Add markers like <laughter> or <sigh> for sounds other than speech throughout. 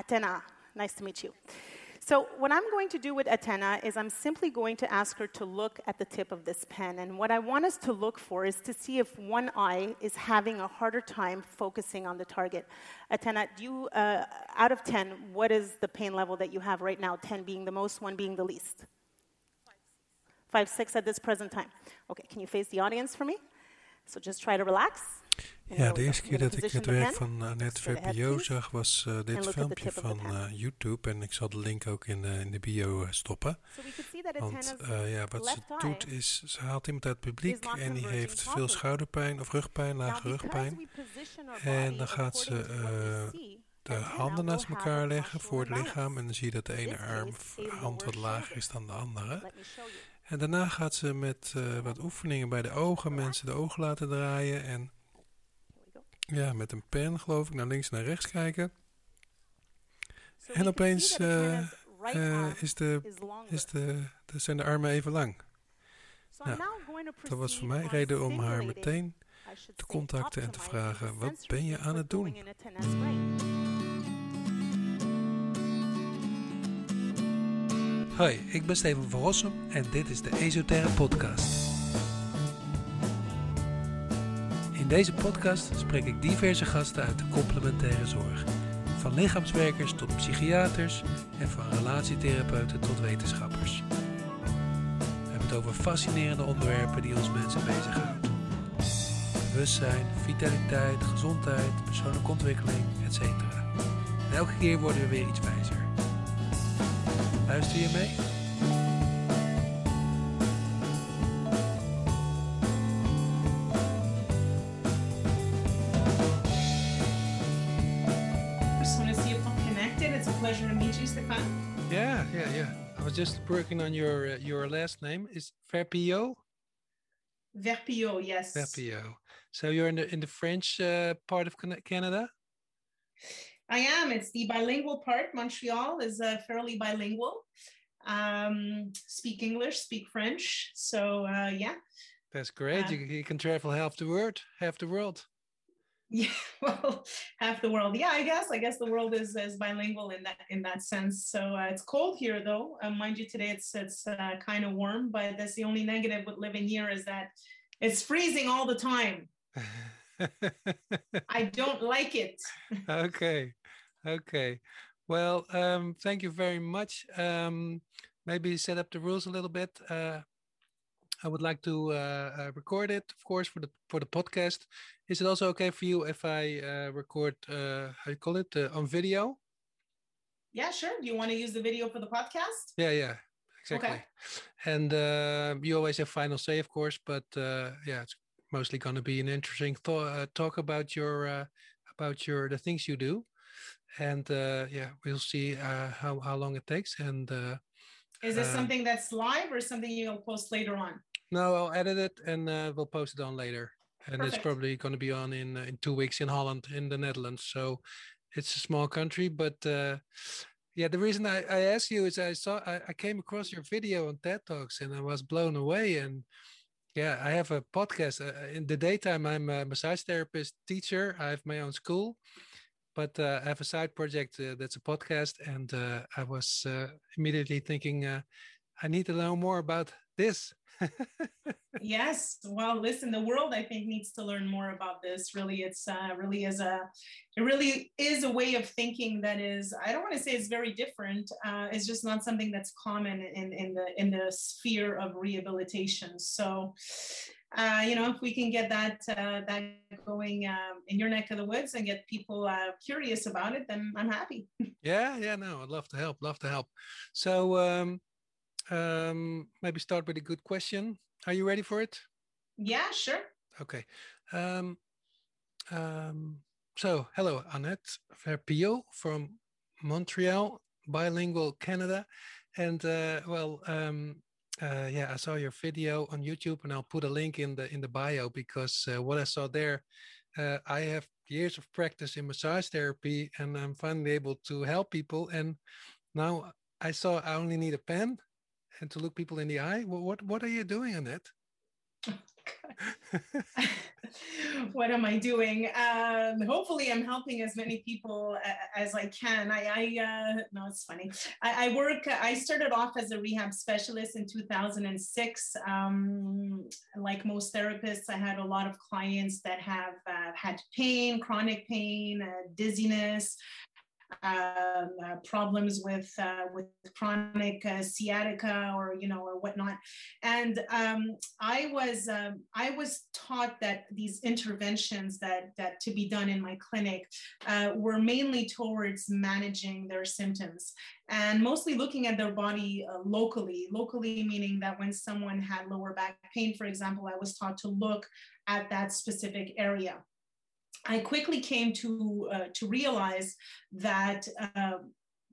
Atena. Nice to meet you. So what I'm going to do with Atena is I'm simply going to ask her to look at the tip of this pen. And what I want us to look for is to see if one eye is having a harder time focusing on the target. Atena, do you, uh, out of 10, what is the pain level that you have right now? 10 being the most, 1 being the least? Five, six at this present time. Okay, can you face the audience for me? So just try to relax. Ja, de eerste keer dat ik het werk van Annette Verpio zag was uh, dit filmpje van uh, YouTube. En ik zal de link ook in, uh, in de bio stoppen. Want ja, wat ze doet is, ze haalt iemand uit het publiek en die heeft veel schouderpijn of rugpijn, lage rugpijn. En dan gaat ze de handen naast elkaar leggen voor het lichaam. En dan zie je dat de ene arm, hand wat lager is dan de andere. En daarna gaat ze met wat oefeningen bij de ogen mensen de ogen laten draaien en ja, met een pen geloof ik naar links en naar rechts kijken. En opeens uh, uh, is de, is de, de, zijn de armen even lang. Nou, dat was voor mij reden om haar meteen te contacten en te vragen: wat ben je aan het doen? Hoi, ik ben Steven van Rossum en dit is de Esoterre Podcast. Deze podcast spreek ik diverse gasten uit de complementaire zorg. Van lichaamswerkers tot psychiaters en van relatietherapeuten tot wetenschappers. We hebben het over fascinerende onderwerpen die ons mensen bezighouden. Bewustzijn, vitaliteit, gezondheid, persoonlijke ontwikkeling, etc. En elke keer worden we weer iets wijzer. Luister je mee? Just working on your uh, your last name. Is Verpillot? Verpillot, yes. Verpillot. So you're in the in the French uh, part of Canada. I am. It's the bilingual part. Montreal is uh, fairly bilingual. Um, speak English, speak French. So uh, yeah. That's great. Uh, you, you can travel half the world, half the world. Yeah <laughs> well half the world. Yeah i guess i guess the world is is bilingual in that in that sense. So uh, it's cold here though. Uh, mind you today it's it's uh, kind of warm but that's the only negative with living here is that it's freezing all the time. <laughs> I don't like it. <laughs> Okay okay. Well um thank you very much. Um maybe set up the rules a little bit. Uh I would like to uh, uh, record it, of course, for the for the podcast. Is it also okay for you if I uh, record uh, how you call it uh, on video? Yeah, sure. Do you want to use the video for the podcast? Yeah, yeah, exactly. Okay. And uh, you always have final say, of course, but yeah, it's mostly going to be an interesting th- talk about your about your the things you do, and yeah, we'll see how how long it takes and. is this something that's live or something you'll post later on? No, I'll edit it and uh, we'll post it on later. And Perfect. it's probably going to be on in uh, in two weeks in Holland, in the Netherlands. So it's a small country, but uh, yeah, the reason I, I asked you is I saw I, I came across your video on TED Talks and I was blown away. And yeah, I have a podcast. Uh, in the daytime, I'm a massage therapist teacher. I have my own school, but uh, I have a side project uh, that's a podcast. And uh, I was uh, immediately thinking, uh, I need to know more about this <laughs> yes well listen the world i think needs to learn more about this really it's uh, really is a it really is a way of thinking that is i don't want to say it's very different uh, it's just not something that's common in in the in the sphere of rehabilitation so uh, you know, if we can get that uh, that going um, in your neck of the woods and get people uh, curious about it, then I'm happy. <laughs> yeah, yeah, no, I'd love to help. Love to help. So, um, um, maybe start with a good question. Are you ready for it? Yeah, sure. Okay. Um, um, so, hello, Annette Verpillot from Montreal, bilingual Canada. And uh, well, um, uh, yeah, I saw your video on YouTube, and I'll put a link in the in the bio because uh, what I saw there, uh, I have years of practice in massage therapy, and I'm finally able to help people. And now I saw I only need a pen and to look people in the eye. What what, what are you doing on that? <laughs> what am I doing? Um, hopefully, I'm helping as many people as I can. I, I uh, no, it's funny. I, I, work. I started off as a rehab specialist in 2006. Um, like most therapists, I had a lot of clients that have uh, had pain, chronic pain, uh, dizziness, um, uh, problems with uh, with chronic uh, sciatica or you know or whatnot. And um, i was um, i was taught that these interventions that that to be done in my clinic uh, were mainly towards managing their symptoms and mostly looking at their body uh, locally. Locally meaning that when someone had lower back pain for example i was taught to look at that specific area I quickly came to uh, to realize that uh,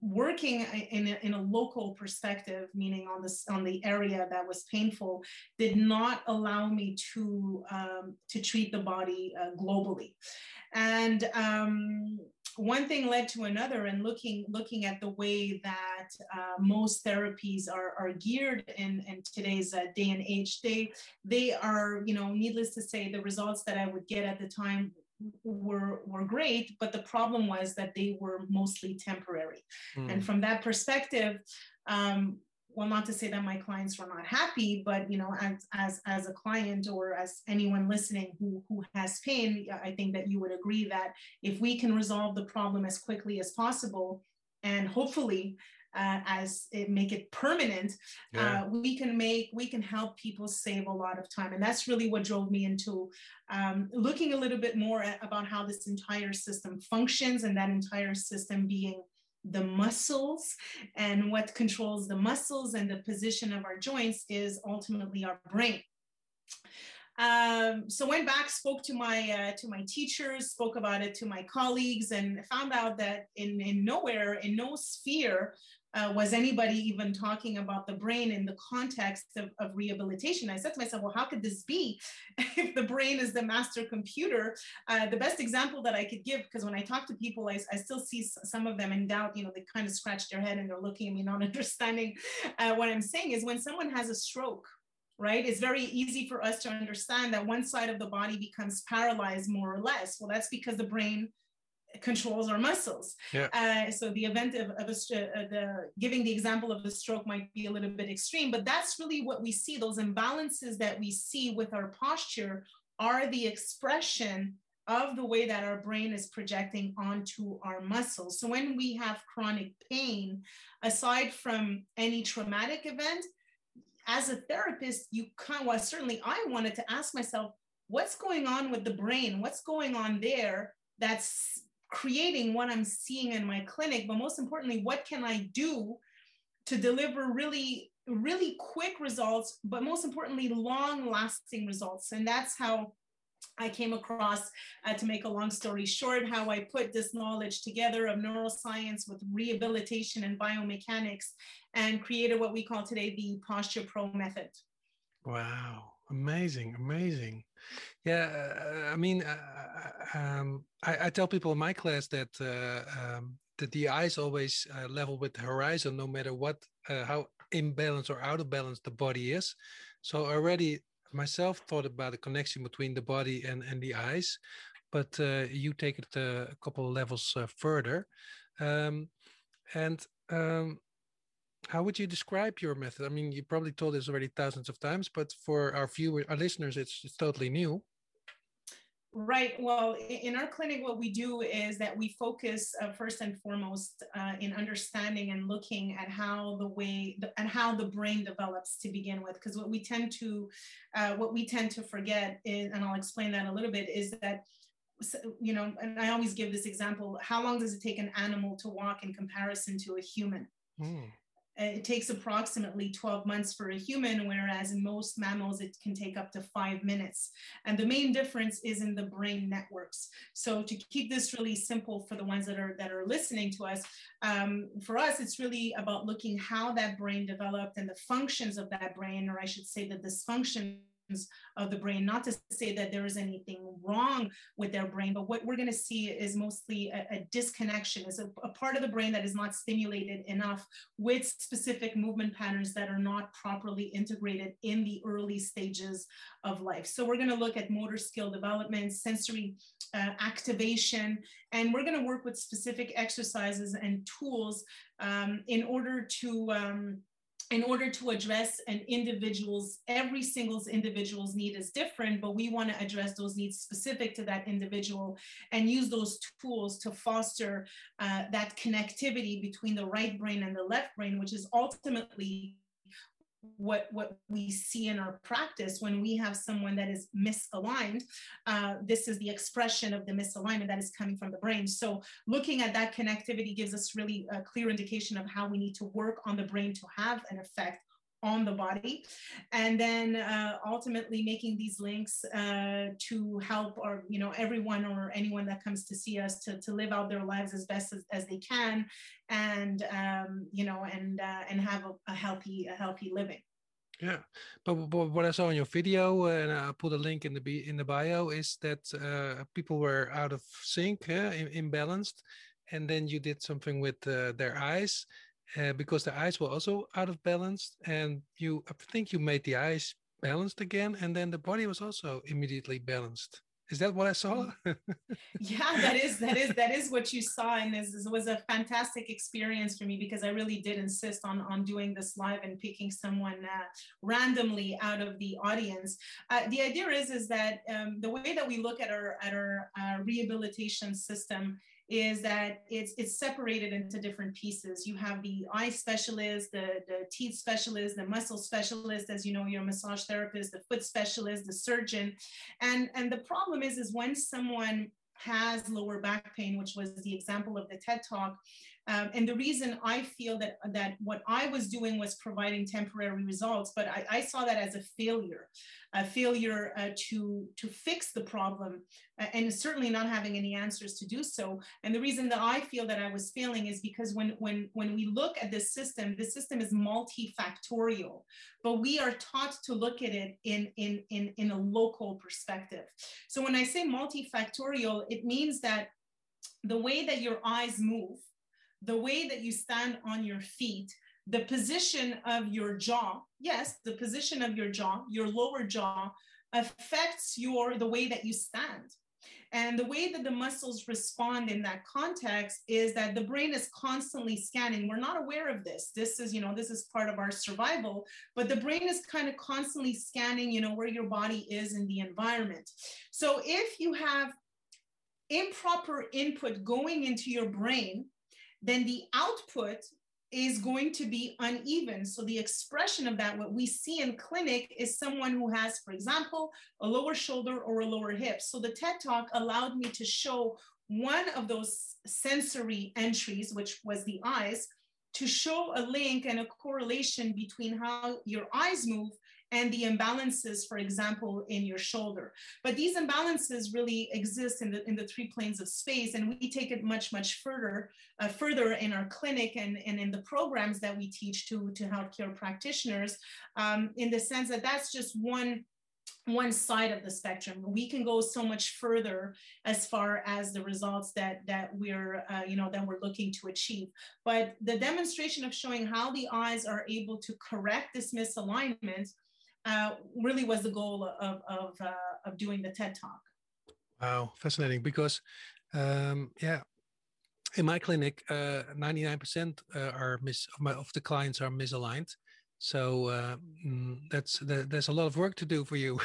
working in a, in a local perspective, meaning on this on the area that was painful, did not allow me to um, to treat the body uh, globally, and. Um, one thing led to another and looking looking at the way that uh, most therapies are, are geared in, in today's uh, day and age they they are you know needless to say the results that i would get at the time were were great but the problem was that they were mostly temporary mm. and from that perspective um, well not to say that my clients were not happy but you know as as as a client or as anyone listening who who has pain i think that you would agree that if we can resolve the problem as quickly as possible and hopefully uh, as it make it permanent yeah. uh, we can make we can help people save a lot of time. And that's really what drove me into um, looking a little bit more at, about how this entire system functions and that entire system being the muscles. And what controls the muscles and the position of our joints is ultimately our brain. Um, so went back, spoke to my uh, to my teachers, spoke about it to my colleagues, and found out that in in nowhere, in no sphere uh, was anybody even talking about the brain in the context of, of, rehabilitation? I said to myself, well, how could this be <laughs> if the brain is the master computer? Uh, the best example that I could give, because when I talk to people, I, I, still see some of them in doubt, you know, they kind of scratch their head and they're looking at me, not <laughs> understanding uh, what I'm saying, is when someone has a stroke, right? It's very easy for us to understand that one side of the body becomes paralyzed more or less. Well, that's because the brain controls our muscles. Yeah. Uh, so the event of, of a, uh, the giving the example of the stroke might be a little bit extreme, but that's really what we see. Those imbalances that we see with our posture are the expression of the way that our brain is projecting onto our muscles. So when we have chronic pain, aside from any traumatic event, as a therapist, you kind of, well, certainly I wanted to ask myself, what's going on with the brain? What's going on there that's creating what I'm seeing in my clinic, but most importantly, what can I do to deliver really, really quick results, but most importantly, long lasting results. And that's how I came across, uh, to make a long story short, how I put this knowledge together of neuroscience with rehabilitation and biomechanics and created what we call today the Posture Pro method. Wow, amazing, amazing. Yeah, uh, I mean, uh, uh, um, I, I, tell people in my class that uh, um, that the eyes always uh, level with the horizon, no matter what, uh, how imbalanced or out of balance the body is. So already myself thought about the connection between the body and and the eyes, but you take it a couple of levels further, um, and um, how would you describe your method? I mean, you probably told this already thousands of times, but for our viewers, our listeners, it's, it's totally new. Right. Well, in our clinic, what we do is that we focus uh, first and foremost uh, in understanding and looking at how the way the, and how the brain develops to begin with. Because what we tend to, uh, what we tend to forget is, and I'll explain that a little bit, is that you know, and I always give this example: how long does it take an animal to walk in comparison to a human? Mm it takes approximately 12 months for a human, whereas in most mammals, it can take up to five minutes. And the main difference is in the brain networks. So to keep this really simple for the ones that are, that are listening to us, um, for us, it's really about looking how that brain developed and the functions of that brain, or I should say the dysfunction of the brain. Not to say that there is anything wrong with their brain, but what we're going to see is mostly a, a disconnection, is a, a, part of the brain that is not stimulated enough with specific movement patterns that are not properly integrated in the early stages of life. So we're going to look at motor skill development, sensory uh, activation, and we're going to work with specific exercises and tools um, in order to um, in order to address an individual's every single individual's need is different but we want to address those needs specific to that individual and use those tools to foster uh, that connectivity between the right brain and the left brain which is ultimately what what we see in our practice when we have someone that is misaligned uh, this is the expression of the misalignment that is coming from the brain. So looking at that connectivity gives us really a clear indication of how we need to work on the brain to have an effect on the body. And then uh, ultimately making these links uh, to help or you know everyone or anyone that comes to see us to, to live out their lives as best as, as they can and um, you know and uh, and have a, a, healthy a healthy living. Yeah. But, but, what i saw in your video and i put a link in the in the bio is that uh, people were out of sync imbalanced. And then you did something with uh, their eyes uh, because the eyes were also out of balance and you i think you made the eyes balanced again and then the body was also immediately balanced. Is that what i saw? <laughs> Yeah that is that is that is what you saw and this, this, was a fantastic experience for me because i really did insist on on doing this live and picking someone uh, randomly out of the audience. Uh, the idea is is that um, the way that we look at our at our uh, rehabilitation system is that it's it's separated into different pieces. You have the eye specialist, the, the teeth specialist, the muscle specialist, as you know, your massage therapist, the foot specialist, the surgeon. And, and the problem is, is when someone has lower back pain, which was the example of the TED talk, um, and the reason I feel that that what I was doing was providing temporary results, but I, I saw that as a failure, a failure uh, to to fix the problem, uh, and certainly not having any answers to do so. And the reason that I feel that I was failing is because when when when we look at this system, the system is multifactorial, but we are taught to look at it in in in in a local perspective. So when I say multifactorial, it means that the way that your eyes move the way that you stand on your feet, the position of your jaw, yes, the position of your jaw, your lower jaw affects your the way that you stand. And the way that the muscles respond in that context is that the brain is constantly scanning. We're not aware of this. This is, you know, this is part of our survival, but the brain is kind of constantly scanning, you know, where your body is in the environment. So if you have improper input going into your brain, then the output is going to be uneven. So the expression of that, what we see in clinic is someone who has, for example, a lower shoulder or a lower hip. So the TED Talk allowed me to show one of those sensory entries, which was the eyes, to show a link and a correlation between how your eyes move and the imbalances, for example, in your shoulder. But these imbalances really exist in the, in the three planes of space, and we take it much, much further, uh, further in our clinic and, and in the programs that we teach to, to healthcare practitioners, um, in the sense that that's just one one side of the spectrum we can go so much further as far as the results that that we're uh, you know that we're looking to achieve but the demonstration of showing how the eyes are able to correct this misalignment uh, really was the goal of of, uh, of doing the TED Talk. Wow, fascinating! Because um, yeah, in my clinic, uh, ninety nine percent uh, are mis of, my, of the clients are misaligned, so uh, mm, that's that, there's a lot of work to do for you.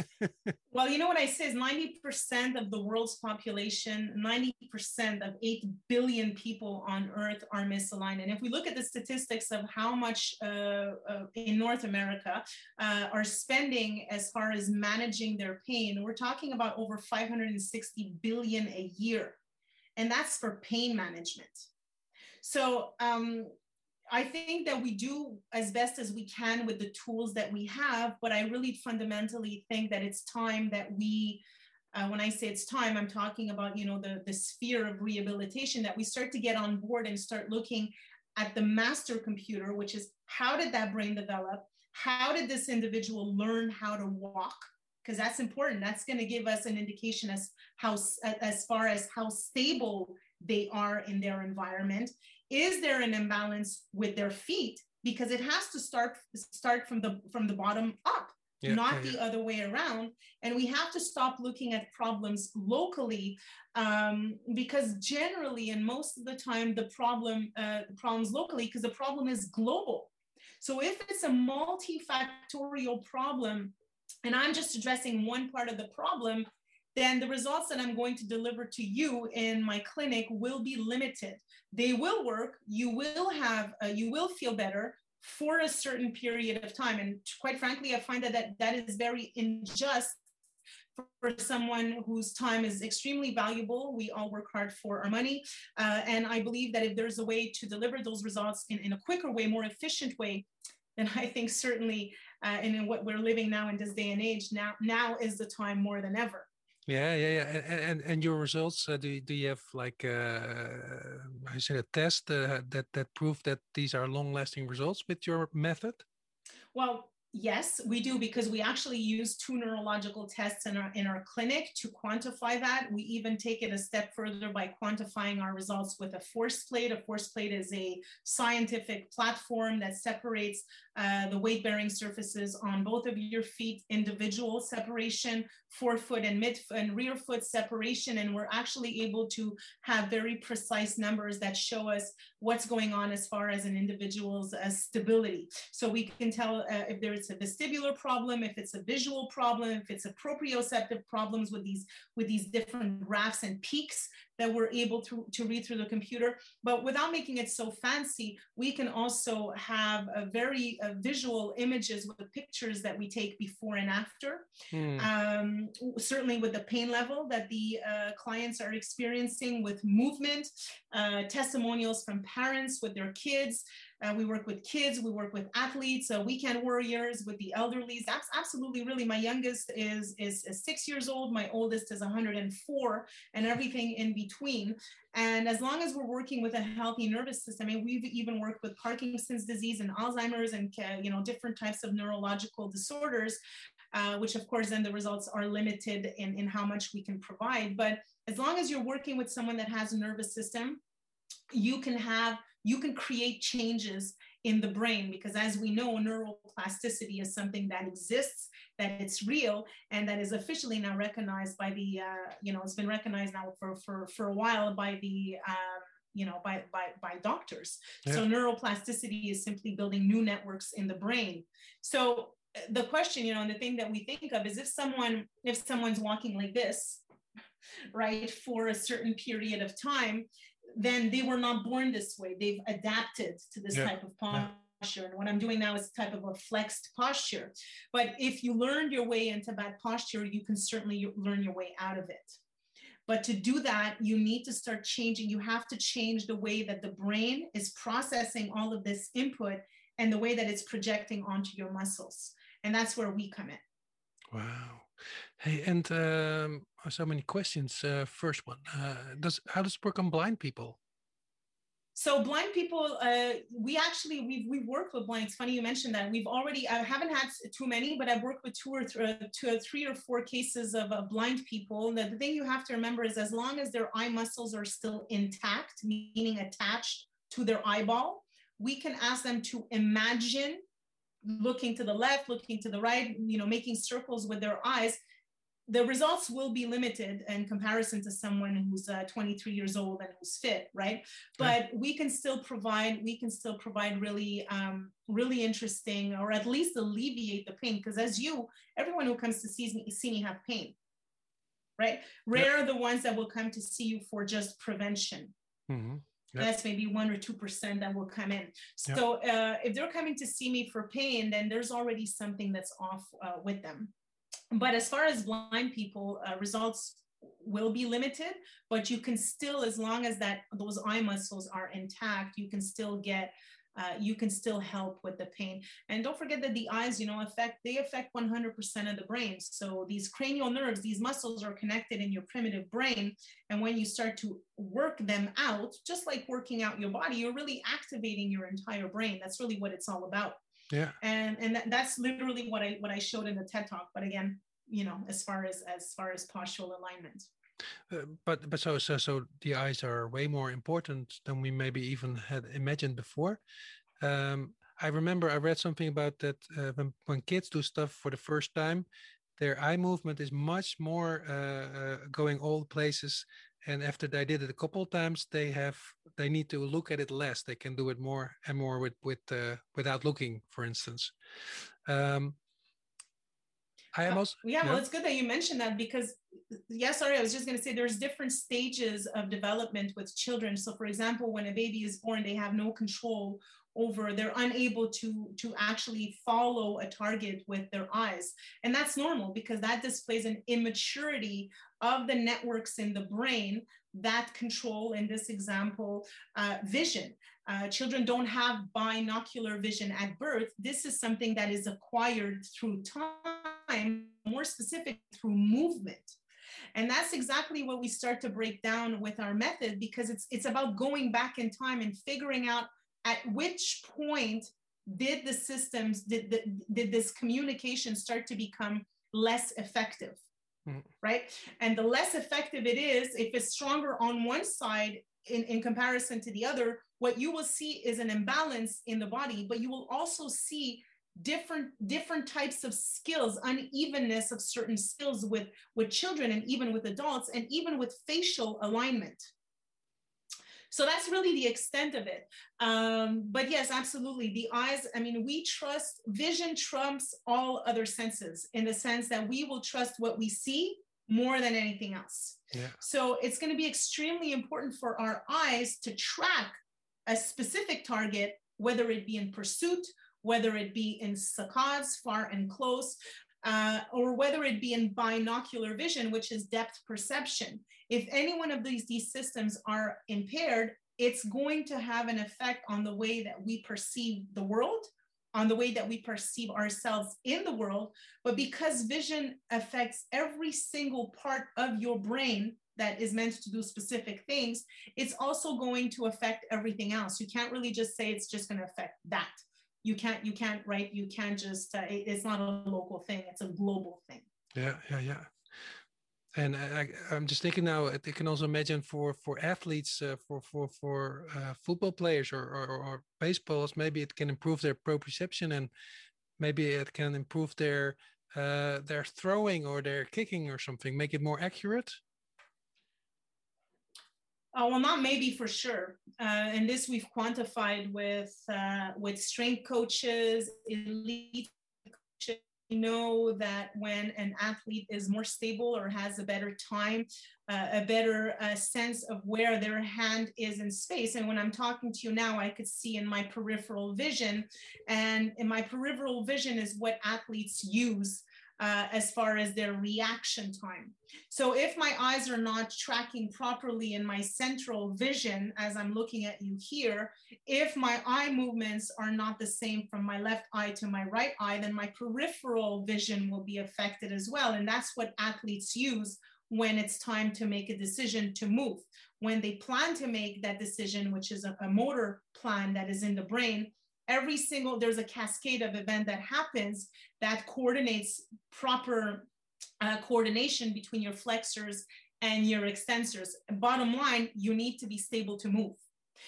<laughs> well, you know what I say is 90% of the world's population, 90% of 8 billion people on Earth are misaligned. And if we look at the statistics of how much uh, uh, in North America uh, are spending as far as managing their pain, we're talking about over 560 billion a year. And that's for pain management. So um, I think that we do as best as we can with the tools that we have, but I really fundamentally think that it's time that we, uh, when I say it's time, I'm talking about you know the the sphere of rehabilitation that we start to get on board and start looking at the master computer, which is how did that brain develop? how did this individual learn how to walk? Because that's important. That's going to give us an indication as how as far as how stable they are in their environment is there an imbalance with their feet? Because it has to start start from the from the bottom up yeah, not yeah, the other way around. And we have to stop looking at problems locally um, because generally and most of the time the problem uh, problems locally because the problem is global. So if it's a multifactorial problem and i'm just addressing one part of the problem then the results that i'm going to deliver to you in my clinic will be limited they will work you will have uh, you will feel better for a certain period of time. And quite frankly, I find that that, that is very unjust for someone whose time is extremely valuable. We all work hard for our money. Uh, and I believe that if there's a way to deliver those results in, in a quicker way, more efficient way, then I think certainly, uh, and in what we're living now in this day and age, now, now is the time more than ever. Yeah, yeah, yeah. And and, and your results, uh, do do you have like uh, I said a test uh, that that prove that these are long lasting results with your method? Well, Yes, we do because we actually use two neurological tests in our in our clinic to quantify that. We even take it a step further by quantifying our results with a force plate. A force plate is a scientific platform that separates uh, the weight bearing surfaces on both of your feet, individual separation, forefoot and mid and rear foot separation, and we're actually able to have very precise numbers that show us what's going on as far as an individual's uh, stability. So we can tell uh, if there is a vestibular problem, if it's a visual problem, if it's a proprioceptive problems with these with these different graphs and peaks that we're able to, to read through the computer. But without making it so fancy, we can also have a very uh, visual images with the pictures that we take before and after. Mm. Um, certainly with the pain level that the uh, clients are experiencing with movement, uh, testimonials from parents with their kids, we work with kids, we work with athletes, uh, weekend warriors, with the elderly. That's absolutely really. My youngest is, is, is six years old, my oldest is 104, and everything in between. And as long as we're working with a healthy nervous system, mean, we've even worked with Parkinson's disease and Alzheimer's and uh, you know different types of neurological disorders, uh, which of course then the results are limited in, in how much we can provide. But as long as you're working with someone that has a nervous system, you can have you can create changes in the brain because as we know neuroplasticity is something that exists that it's real and that is officially now recognized by the uh, you know it's been recognized now for for for a while by the um, you know by by by doctors yeah. so neuroplasticity is simply building new networks in the brain so uh, the question you know and the thing that we think of is if someone if someone's walking like this <laughs> right for a certain period of time then they were not born this way. They've adapted to this yeah. type of posture. Yeah. And what I'm doing now is type of a flexed posture. But if you learned your way into bad posture, you can certainly learn your way out of it. But to do that, you need to start changing. You have to change the way that the brain is processing all of this input and the way that it's projecting onto your muscles. And that's where we come in. Wow. Hey, and um, so many questions. Uh, first one, uh, does how does it work on blind people? So blind people, uh, we actually we've we've worked with blind. It's funny you mentioned that. We've already I haven't had too many, but I've worked with two or th- uh, two or three or four cases of uh, blind people. And the thing you have to remember is as long as their eye muscles are still intact, meaning attached to their eyeball, we can ask them to imagine looking to the left, looking to the right, you know, making circles with their eyes the results will be limited in comparison to someone who's uh, 23 years old and who's fit right but yeah. we can still provide we can still provide really um, really interesting or at least alleviate the pain because as you everyone who comes to see me see me have pain right rare yeah. are the ones that will come to see you for just prevention mm-hmm. That's maybe one or two percent that will come in. So uh, if they're coming to see me for pain, then there's already something that's off uh, with them. But as far as blind people, uh, results will be limited, but you can still, as long as that those eye muscles are intact, you can still get uh, you can still help with the pain. And don't forget that the eyes, you know, affect they affect 100% of the brain. So these cranial nerves, these muscles are connected in your primitive brain, and when you start to work them out, just like working out your body, you're really activating your entire brain. That's really what it's all about. Yeah. And and that, that's literally what I what I showed in the TED talk. But again, you know, as far as as far as postural alignment. Uh, but but so so so the eyes are way more important than we maybe even had imagined before. Um, I remember I read something about that uh, when when kids do stuff for the first time, their eye movement is much more uh, uh, going all places. And after they did it a couple of times they have they need to look at it less. They can do it more and more with with uh, without looking for instance. Um, I am also yeah, yeah, well, it's good that you mentioned that because yeah, sorry, I was just going to say there's different stages of development with children. So, for example, when a baby is born, they have no control over they're unable to to actually follow a target with their eyes. And that's normal because that displays an immaturity of the networks in the brain that control in this example uh, vision. Uh, children don't have binocular vision at birth. This is something that is acquired through time more specific through movement and that's exactly what we start to break down with our method because it's it's about going back in time and figuring out at which point did the systems did, the, did this communication start to become less effective mm. right and the less effective it is if it's stronger on one side in, in comparison to the other what you will see is an imbalance in the body but you will also see different different types of skills unevenness of certain skills with with children and even with adults and even with facial alignment so that's really the extent of it. Um, but yes, absolutely. The eyes, I mean, we trust vision trumps all other senses in the sense that we will trust what we see more than anything else. Yeah. So it's going to be extremely important for our eyes to track a specific target, whether it be in pursuit, whether it be in saccades, far and close, uh, or whether it be in binocular vision, which is depth perception. If any one of these, these systems are impaired, it's going to have an effect on the way that we perceive the world, on the way that we perceive ourselves in the world. But because vision affects every single part of your brain that is meant to do specific things, it's also going to affect everything else. You can't really just say it's just going to affect that you can't you can't right? You can't just uh, it, it's not a local thing it's a global thing. Yeah yeah yeah. And I, am just thinking now i can also imagine for for athletes uh, for for for uh, football players or, or, or baseballs maybe it can improve their proprioception and maybe it can improve their uh, their throwing or their kicking or something make it more accurate uh, well, not maybe for sure. Uh, and this we've quantified with uh, with strength coaches, elite coaches. We know that when an athlete is more stable or has a better time, uh, a better uh, sense of where their hand is in space. And when I'm talking to you now, I could see in my peripheral vision, and in my peripheral vision is what athletes use uh, as far as their reaction time. So if my eyes are not tracking properly in my central vision as I'm looking at you here, if my eye movements are not the same from my left eye to my right eye, then my peripheral vision will be affected as well. And that's what athletes use when it's time to make a decision to move. When they plan to make that decision, which is a, a motor plan that is in the brain, every single there's a cascade of event that happens that coordinates proper uh, coordination between your flexors and your extensors. Bottom line you need to be stable to move.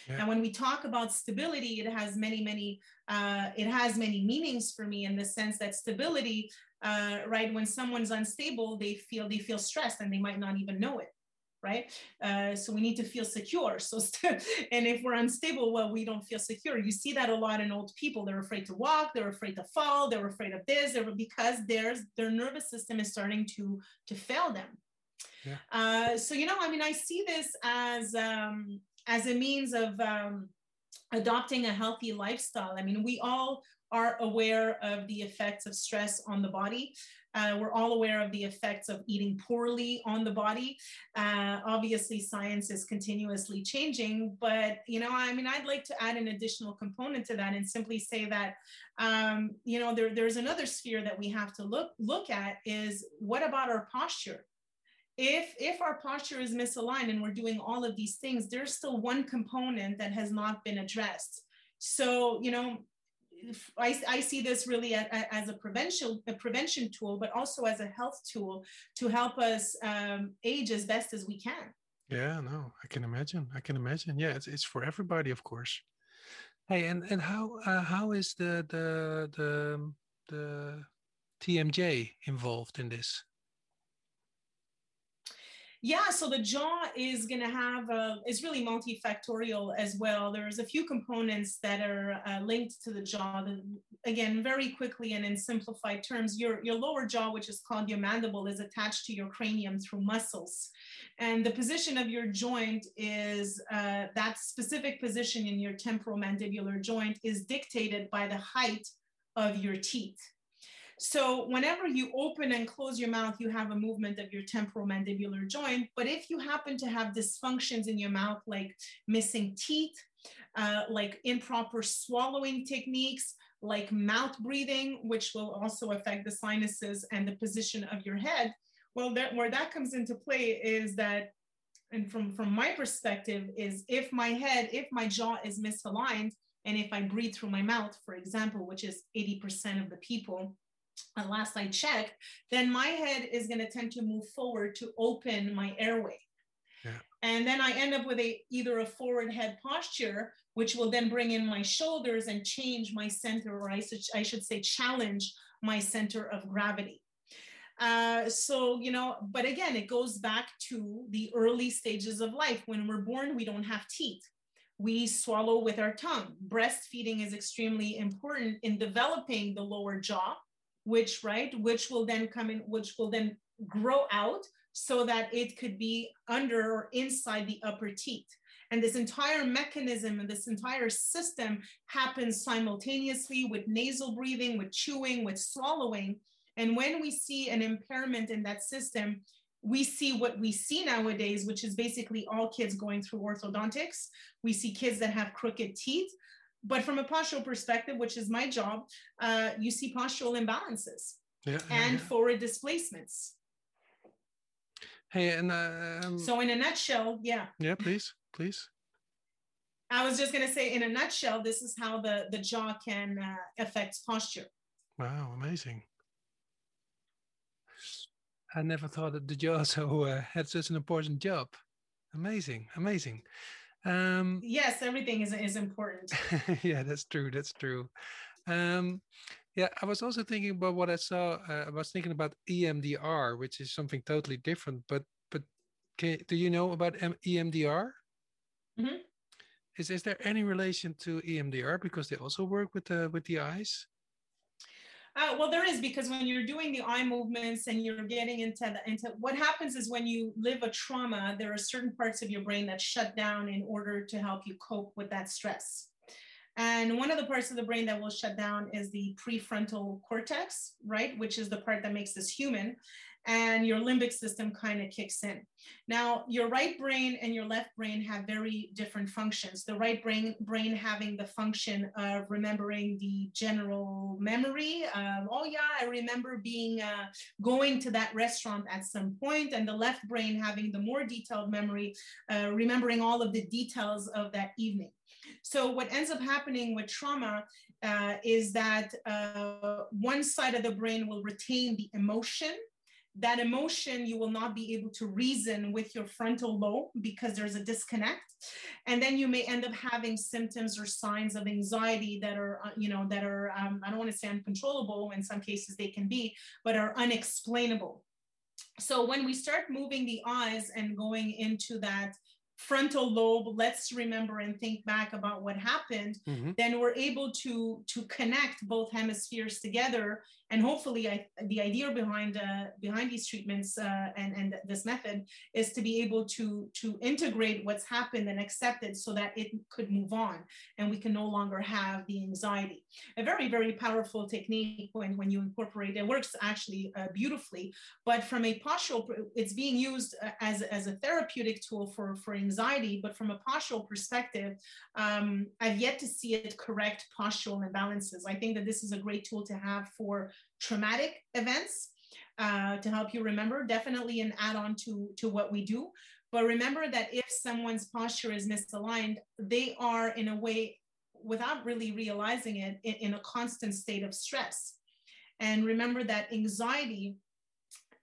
Yeah. and when we talk about stability it has many many uh, it has many meanings for me in the sense that stability uh, right when someone's unstable they feel they feel stressed and they might not even know it right? Uh, so we need to feel secure. So, <laughs> and if we're unstable, well, we don't feel secure. You see that a lot in old people. They're afraid to walk. They're afraid to fall. They're afraid of this. They're because their their nervous system is starting to to fail them. Yeah. Uh, so you know, I mean, I see this as um, as a means of um, adopting a healthy lifestyle. I mean, we all are aware of the effects of stress on the body. Uh, we're all aware of the effects of eating poorly on the body. Uh, obviously, science is continuously changing, but you know, I mean, I'd like to add an additional component to that and simply say that, um, you know, there, there's another sphere that we have to look look at is what about our posture? if if our posture is misaligned and we're doing all of these things there's still one component that has not been addressed so you know I, I see this really as a prevention a prevention tool, but also as a health tool to help us um, age as best as we can. Yeah, no, I can imagine. I can imagine. Yeah, it's it's for everybody, of course. Hey, and and how uh, how is the the the the TMJ involved in this? Yeah, so the jaw is going to have a, is really multifactorial as well. There's a few components that are uh, linked to the jaw. That, again, very quickly and in simplified terms, your your lower jaw, which is called your mandible, is attached to your cranium through muscles, and the position of your joint is uh, that specific position in your temporal mandibular joint is dictated by the height of your teeth. So whenever you open and close your mouth, you have a movement of your temporal mandibular joint. But if you happen to have dysfunctions in your mouth, like missing teeth, uh, like improper swallowing techniques, like mouth breathing, which will also affect the sinuses and the position of your head, well, that, where that comes into play is that and from from my perspective is if my head if my jaw is misaligned and if i breathe through my mouth for example which is 80% of the people and last I checked, then my head is going to tend to move forward to open my airway. Yeah. And then I end up with a either a forward head posture, which will then bring in my shoulders and change my center, or I should, I should say, challenge my center of gravity. Uh, so, you know, but again, it goes back to the early stages of life. When we're born, we don't have teeth. We swallow with our tongue. Breastfeeding is extremely important in developing the lower jaw which right which will then come in which will then grow out so that it could be under or inside the upper teeth. And this entire mechanism and this entire system happens simultaneously with nasal breathing with chewing with swallowing. And when we see an impairment in that system we see what we see nowadays, which is basically all kids going through orthodontics. We see kids that have crooked teeth but from a postural perspective, which is my job, uh, you see postural imbalances yeah, and forward displacements. Hey, and uh, um, so in a nutshell, yeah. Yeah, please, please. I was just going to say, in a nutshell, this is how the the jaw can uh, affect posture. Wow, amazing. I never thought that the jaw so uh, had such an important job. Amazing, amazing. Um, yes, everything is, is important. <laughs> yeah, that's true. That's true. Um, yeah, I was also thinking about what I saw. Uh, I was thinking about EMDR, which is something totally different. But but can, do you know about M- EMDR? Mm-hmm. Is is there any relation to EMDR because they also work with the with the eyes? Uh, well, there is because when you're doing the eye movements and you're getting into the, into what happens is when you live a trauma, there are certain parts of your brain that shut down in order to help you cope with that stress. And one of the parts of the brain that will shut down is the prefrontal cortex, right? Which is the part that makes us human and your limbic system kind of kicks in. Now, your right brain and your left brain have very different functions. The right brain brain having the function of remembering the general memory. Of, oh yeah, I remember being uh, going to that restaurant at some point, and the left brain having the more detailed memory, uh, remembering all of the details of that evening. So what ends up happening with trauma uh, is that uh, one side of the brain will retain the emotion that emotion you will not be able to reason with your frontal lobe because there's a disconnect. And then you may end up having symptoms or signs of anxiety that are uh, you know that are um, i don't want to say uncontrollable in some cases they can be but are unexplainable. So when we start moving the eyes and going into that frontal lobe let's remember and think back about what happened. Mm-hmm. then we're able to to connect both hemispheres together and hopefully I, the idea behind uh, behind these treatments uh, and and this method is to be able to to integrate what's happened and accept it so that it could move on and we can no longer have the anxiety. A very very powerful technique when when you incorporate it works actually uh, beautifully but from a postural it's being used uh, as as a therapeutic tool for for anxiety but from a postural perspective um, i've yet to see it correct postural imbalances. I think that this is a great tool to have for traumatic events uh, to help you remember. Definitely an add-on to, to what we do. But remember that if someone's posture is misaligned, they are in a way without really realizing it in, in a constant state of stress and remember that anxiety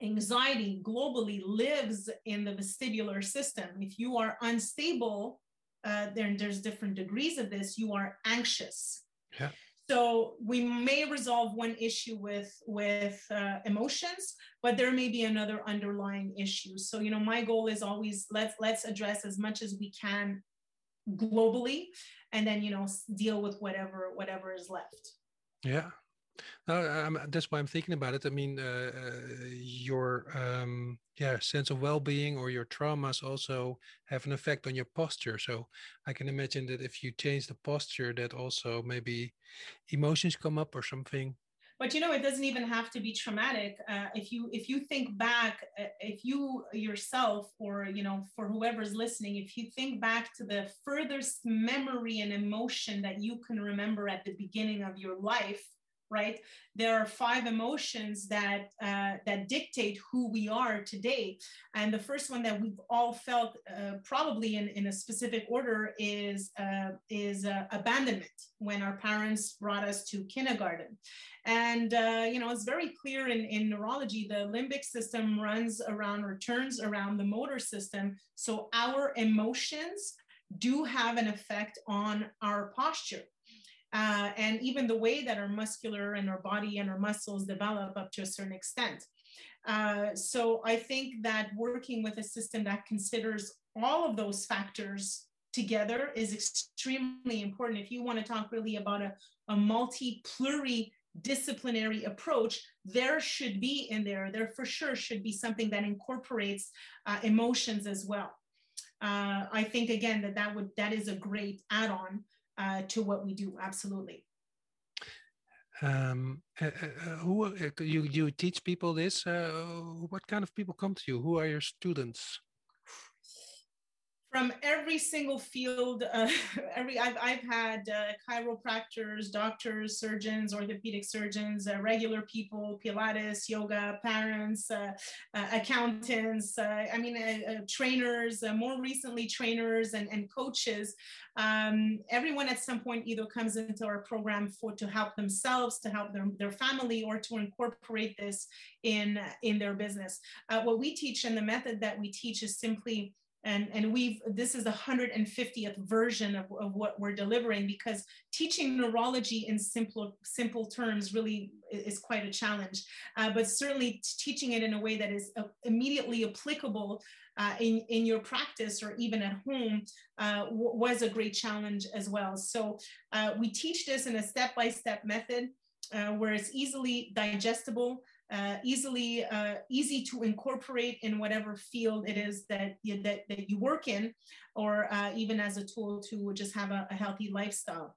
anxiety globally lives in the vestibular system if you are unstable uh, there, there's different degrees of this you are anxious yeah so we may resolve one issue with with uh, emotions but there may be another underlying issue. So you know my goal is always let's let's address as much as we can globally and then you know deal with whatever whatever is left. Yeah. No, that's why I'm thinking about it. I mean, uh, uh, your um, yeah sense of well-being or your traumas also have an effect on your posture. So I can imagine that if you change the posture, that also maybe emotions come up or something. But you know, it doesn't even have to be traumatic. Uh, if you if you think back, uh, if you yourself or you know for whoever's listening, if you think back to the furthest memory and emotion that you can remember at the beginning of your life right? There are five emotions that uh, that dictate who we are today. And the first one that we've all felt uh, probably in, in a specific order is uh, is uh, abandonment when our parents brought us to kindergarten. And uh, you know it's very clear in, in neurology the limbic system runs around or turns around the motor system. So our emotions do have an effect on our posture uh, and even the way that our muscular and our body and our muscles develop up to a certain extent. Uh, so I think that working with a system that considers all of those factors together is extremely important. If you want to talk really about a, a multi pluridisciplinary approach, there should be in there, there for sure should be something that incorporates uh, emotions as well. Uh, I think again that that would that is a great add-on uh, to what we do. Absolutely. Um, uh, uh, who uh, you you teach people this? Uh, what kind of people come to you? Who are your students? From every single field uh, <laughs> every I've, I've had uh, chiropractors doctors surgeons orthopedic surgeons uh, regular people pilates yoga parents uh, uh, accountants uh, i mean trainers more recently trainers and, and coaches. Um, everyone at some point either comes into our program for to help themselves to help their, their family or to incorporate this in in their business. What we teach and the method that we teach is simply and and we've this is the 150th version of, of what we're delivering because teaching neurology in simple simple terms really is quite a challenge. Uh, but certainly teaching it in a way that is uh, immediately applicable uh, in in your practice or even at home uh, was a great challenge as well. So uh, we teach this in a step-by-step method uh, where it's easily digestible uh, easily uh, easy to incorporate in whatever field it is that you, that, that you work in or uh, even as a tool to just have a, a healthy lifestyle.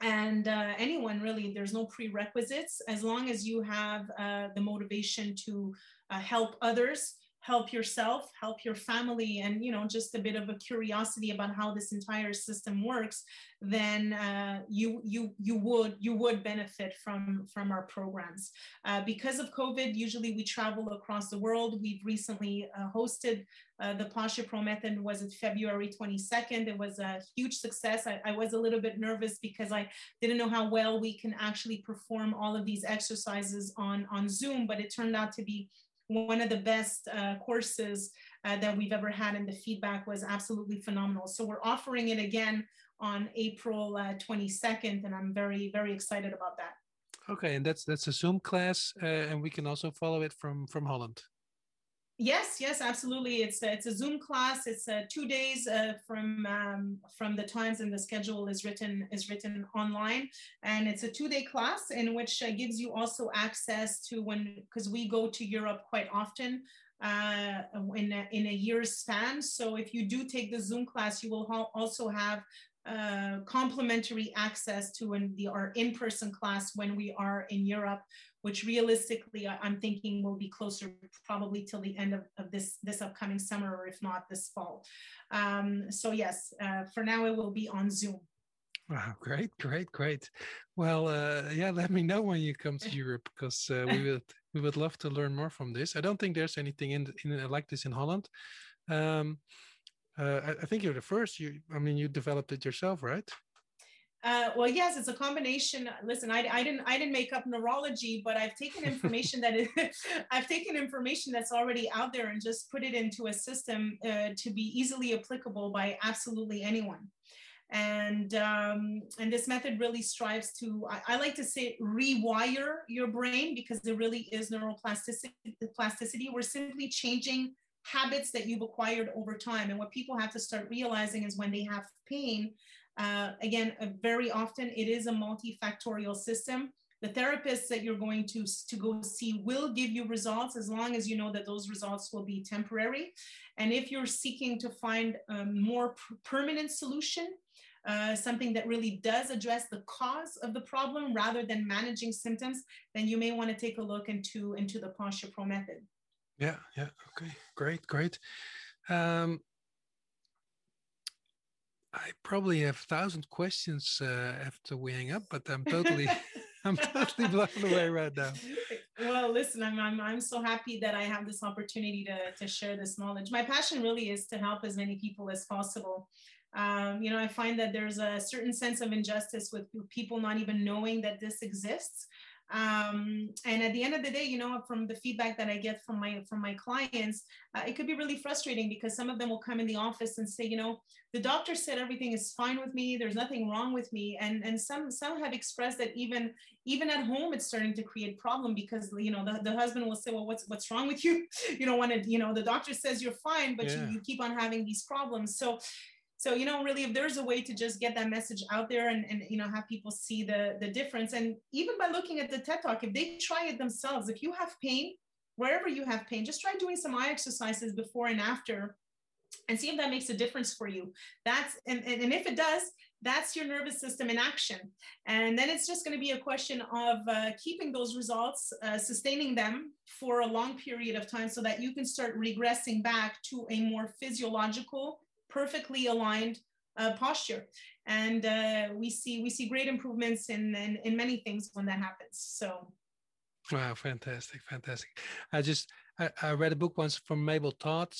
And uh, anyone really there's no prerequisites. As long as you have uh, the motivation to help others help yourself help your family and you know just a bit of a curiosity about how this entire system works then uh, you you you would you would benefit from from our programs uh, because of covid usually we travel across the world we've recently uh, hosted uh, the Posture Pro method was it February 22nd. It was a huge success. I, I was a little bit nervous because I didn't know how well we can actually perform all of these exercises on, on Zoom, but it turned out to be one of the best uh, courses uh, that we've ever had, and the feedback was absolutely phenomenal. So we're offering it again on April uh, 22nd, and I'm very, very excited about that. Okay, and that's that's a Zoom class, uh, and we can also follow it from from Holland. Yes, yes, absolutely. It's a, it's a Zoom class. It's two days uh, from um, from the times and the schedule is written is written online, and it's a two day class in which uh, gives you also access to when because we go to Europe quite often uh, in a, in a year's span. So if you do take the Zoom class, you will ha- also have uh, complimentary access to an, the, our in-person class when we are in Europe, which realistically I'm thinking will be closer probably till the end of, of this, this upcoming summer, or if not this fall. Um, so yes, uh, for now it will be on Zoom. Wow, great, great, great. Well, uh, yeah, let me know when you come to <laughs> Europe because uh, we would we would love to learn more from this. I don't think there's anything in, in like this in Holland. Um, uh, I, I, think you're the first. You, I mean, you developed it yourself, right? Uh, well, yes, it's a combination. Listen, I, I didn't I didn't make up neurology, but I've taken information that is, <laughs> I've taken information that's already out there and just put it into a system uh, to be easily applicable by absolutely anyone. And um, and this method really strives to I, I, like to say rewire your brain because there really is neuroplasticity. Plasticity. We're simply changing habits that you've acquired over time. And what people have to start realizing is when they have pain, uh, again, uh, very often it is a multifactorial system. The therapists that you're going to, to go see will give you results as long as you know that those results will be temporary. And if you're seeking to find a more permanent solution, uh, something that really does address the cause of the problem rather than managing symptoms, then you may want to take a look into, into the Posture Pro method. Yeah, yeah, okay, great, great. Um, I probably have a thousand questions uh, after we hang up, but I'm totally, <laughs> <laughs> I'm totally blown away right now. Well, listen, I'm, I'm, I'm so happy that I have this opportunity to, to share this knowledge. My passion really is to help as many people as possible. Um, you know, I find that there's a certain sense of injustice with people not even knowing that this exists um, and at the end of the day you know from the feedback that i get from my from my clients uh, it could be really frustrating because some of them will come in the office and say you know the doctor said everything is fine with me. There's nothing wrong with me. And and some some have expressed that even even at home it's starting to create problem because you know the, the husband will say well what's what's wrong with you? <laughs> You know when it you know the doctor says you're fine but yeah. you, you keep on having these problems. So so you know really if there's a way to just get that message out there and, and you know have people see the the difference and even by looking at the ted talk if they try it themselves if you have pain wherever you have pain just try doing some eye exercises before and after and see if that makes a difference for you. That's and, and, and if it does that's your nervous system in action. And then it's just going to be a question of uh, keeping those results uh, sustaining them for a long period of time so that you can start regressing back to a more physiological perfectly aligned uh, posture. And uh, we see we see great improvements in, in, in many things when that happens. So. Wow fantastic fantastic. I just I, I read a book once from mabel todd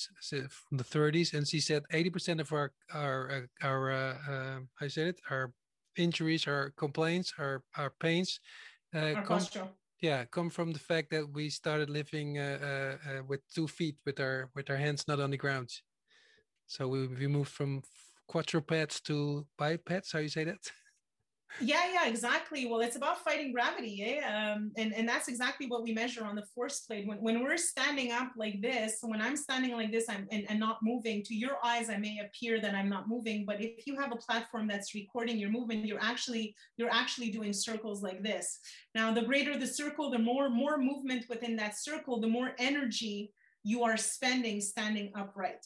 from the 30s and she said 80% of our our uh, our uh, i said it? Our injuries our complaints our our pains uh, our come, posture. yeah come from the fact that we started living uh, with two feet with our with our hands not on the ground so we, we moved from quadrupeds to bipeds. How you say that? Yeah, yeah, exactly. Well, it's about fighting gravity, eh? Um, and and that's exactly what we measure on the force plate. When when we're standing up like this, when I'm standing like this, I'm and, and not moving. To your eyes, I may appear that I'm not moving, but if you have a platform that's recording your movement, you're actually you're actually doing circles like this. Now, the greater the circle, the more more movement within that circle, the more energy you are spending standing upright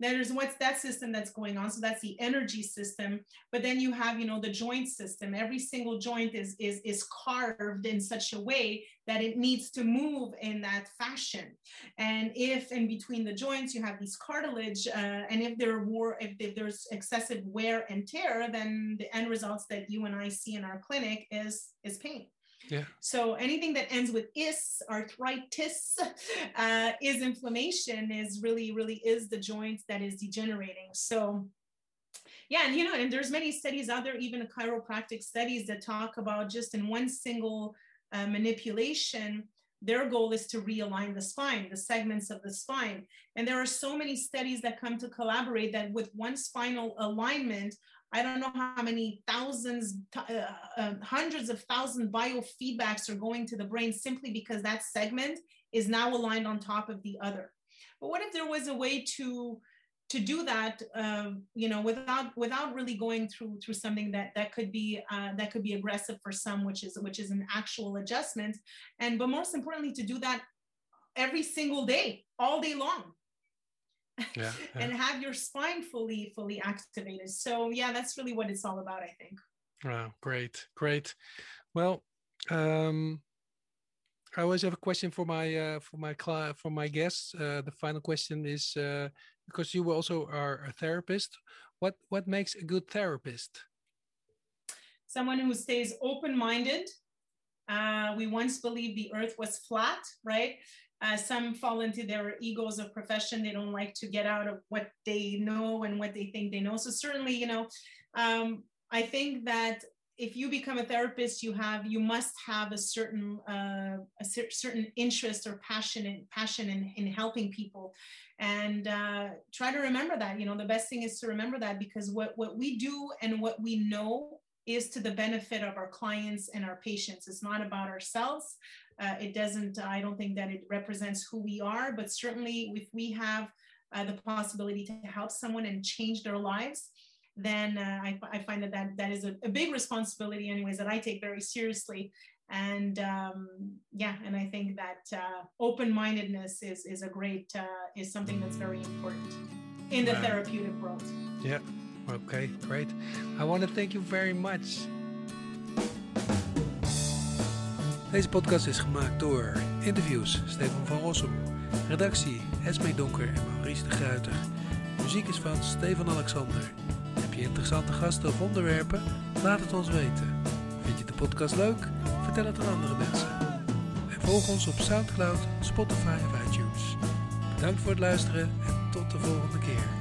there's what's that system that's going on? So that's the energy system. But then you have you know the joint system. Every single joint is is is carved in such a way that it needs to move in that fashion. And if in between the joints you have these cartilage uh, and if there were if, if there's excessive wear and tear then the end results that you and i see in our clinic is is pain yeah. So anything that ends with is, arthritis, uh, is inflammation, is really, really is the joint that is degenerating. So yeah, and you know, and there's many studies out there, even chiropractic studies that talk about just in one single uh, manipulation, their goal is to realign the spine, the segments of the spine. And there are so many studies that come to collaborate that with one spinal alignment, I don't know how many thousands, uh, uh, hundreds of thousand biofeedbacks are going to the brain simply because that segment is now aligned on top of the other. But what if there was a way to to do that, uh, you know, without without really going through through something that that could be uh, that could be aggressive for some, which is which is an actual adjustment, and but most importantly, to do that every single day, all day long <laughs> yeah, and have your spine fully fully activated so yeah that's really what it's all about i think wow great great well um I always have a question for my uh, for my client for my guests. Uh, the final question is uh, because you also are a therapist. What what makes a good therapist? Someone who stays open minded. Uh, we once believed the Earth was flat, right? Uh, some fall into their egos of profession. They don't like to get out of what they know and what they think they know. So certainly, you know, um, I think that if you become a therapist, you have you must have a certain uh, a cer- certain interest or passion in, passion in, in helping people, and uh, try to remember that. You know, the best thing is to remember that because what what we do and what we know is to the benefit of our clients and our patients. It's not about ourselves. Uh, it doesn't. I don't think that it represents who we are, but certainly if we have uh, the possibility to help someone and change their lives then uh, I, I, find that that, that is a, a, big responsibility anyways that i take very seriously and um, yeah and i think that uh, open-mindedness is, is a great uh, is something that's very important in the wow. therapeutic world yeah okay great i want to thank you very much Deze podcast is gemaakt door interviews Stefan van Rossum, redactie Esme Donker en Maurice de Gruiter. Muziek is van Stefan Alexander. Heb je interessante gasten of onderwerpen? Laat het ons weten. Vind je de podcast leuk? Vertel het aan andere mensen. En volg ons op Soundcloud, Spotify of iTunes. Bedankt voor het luisteren en tot de volgende keer.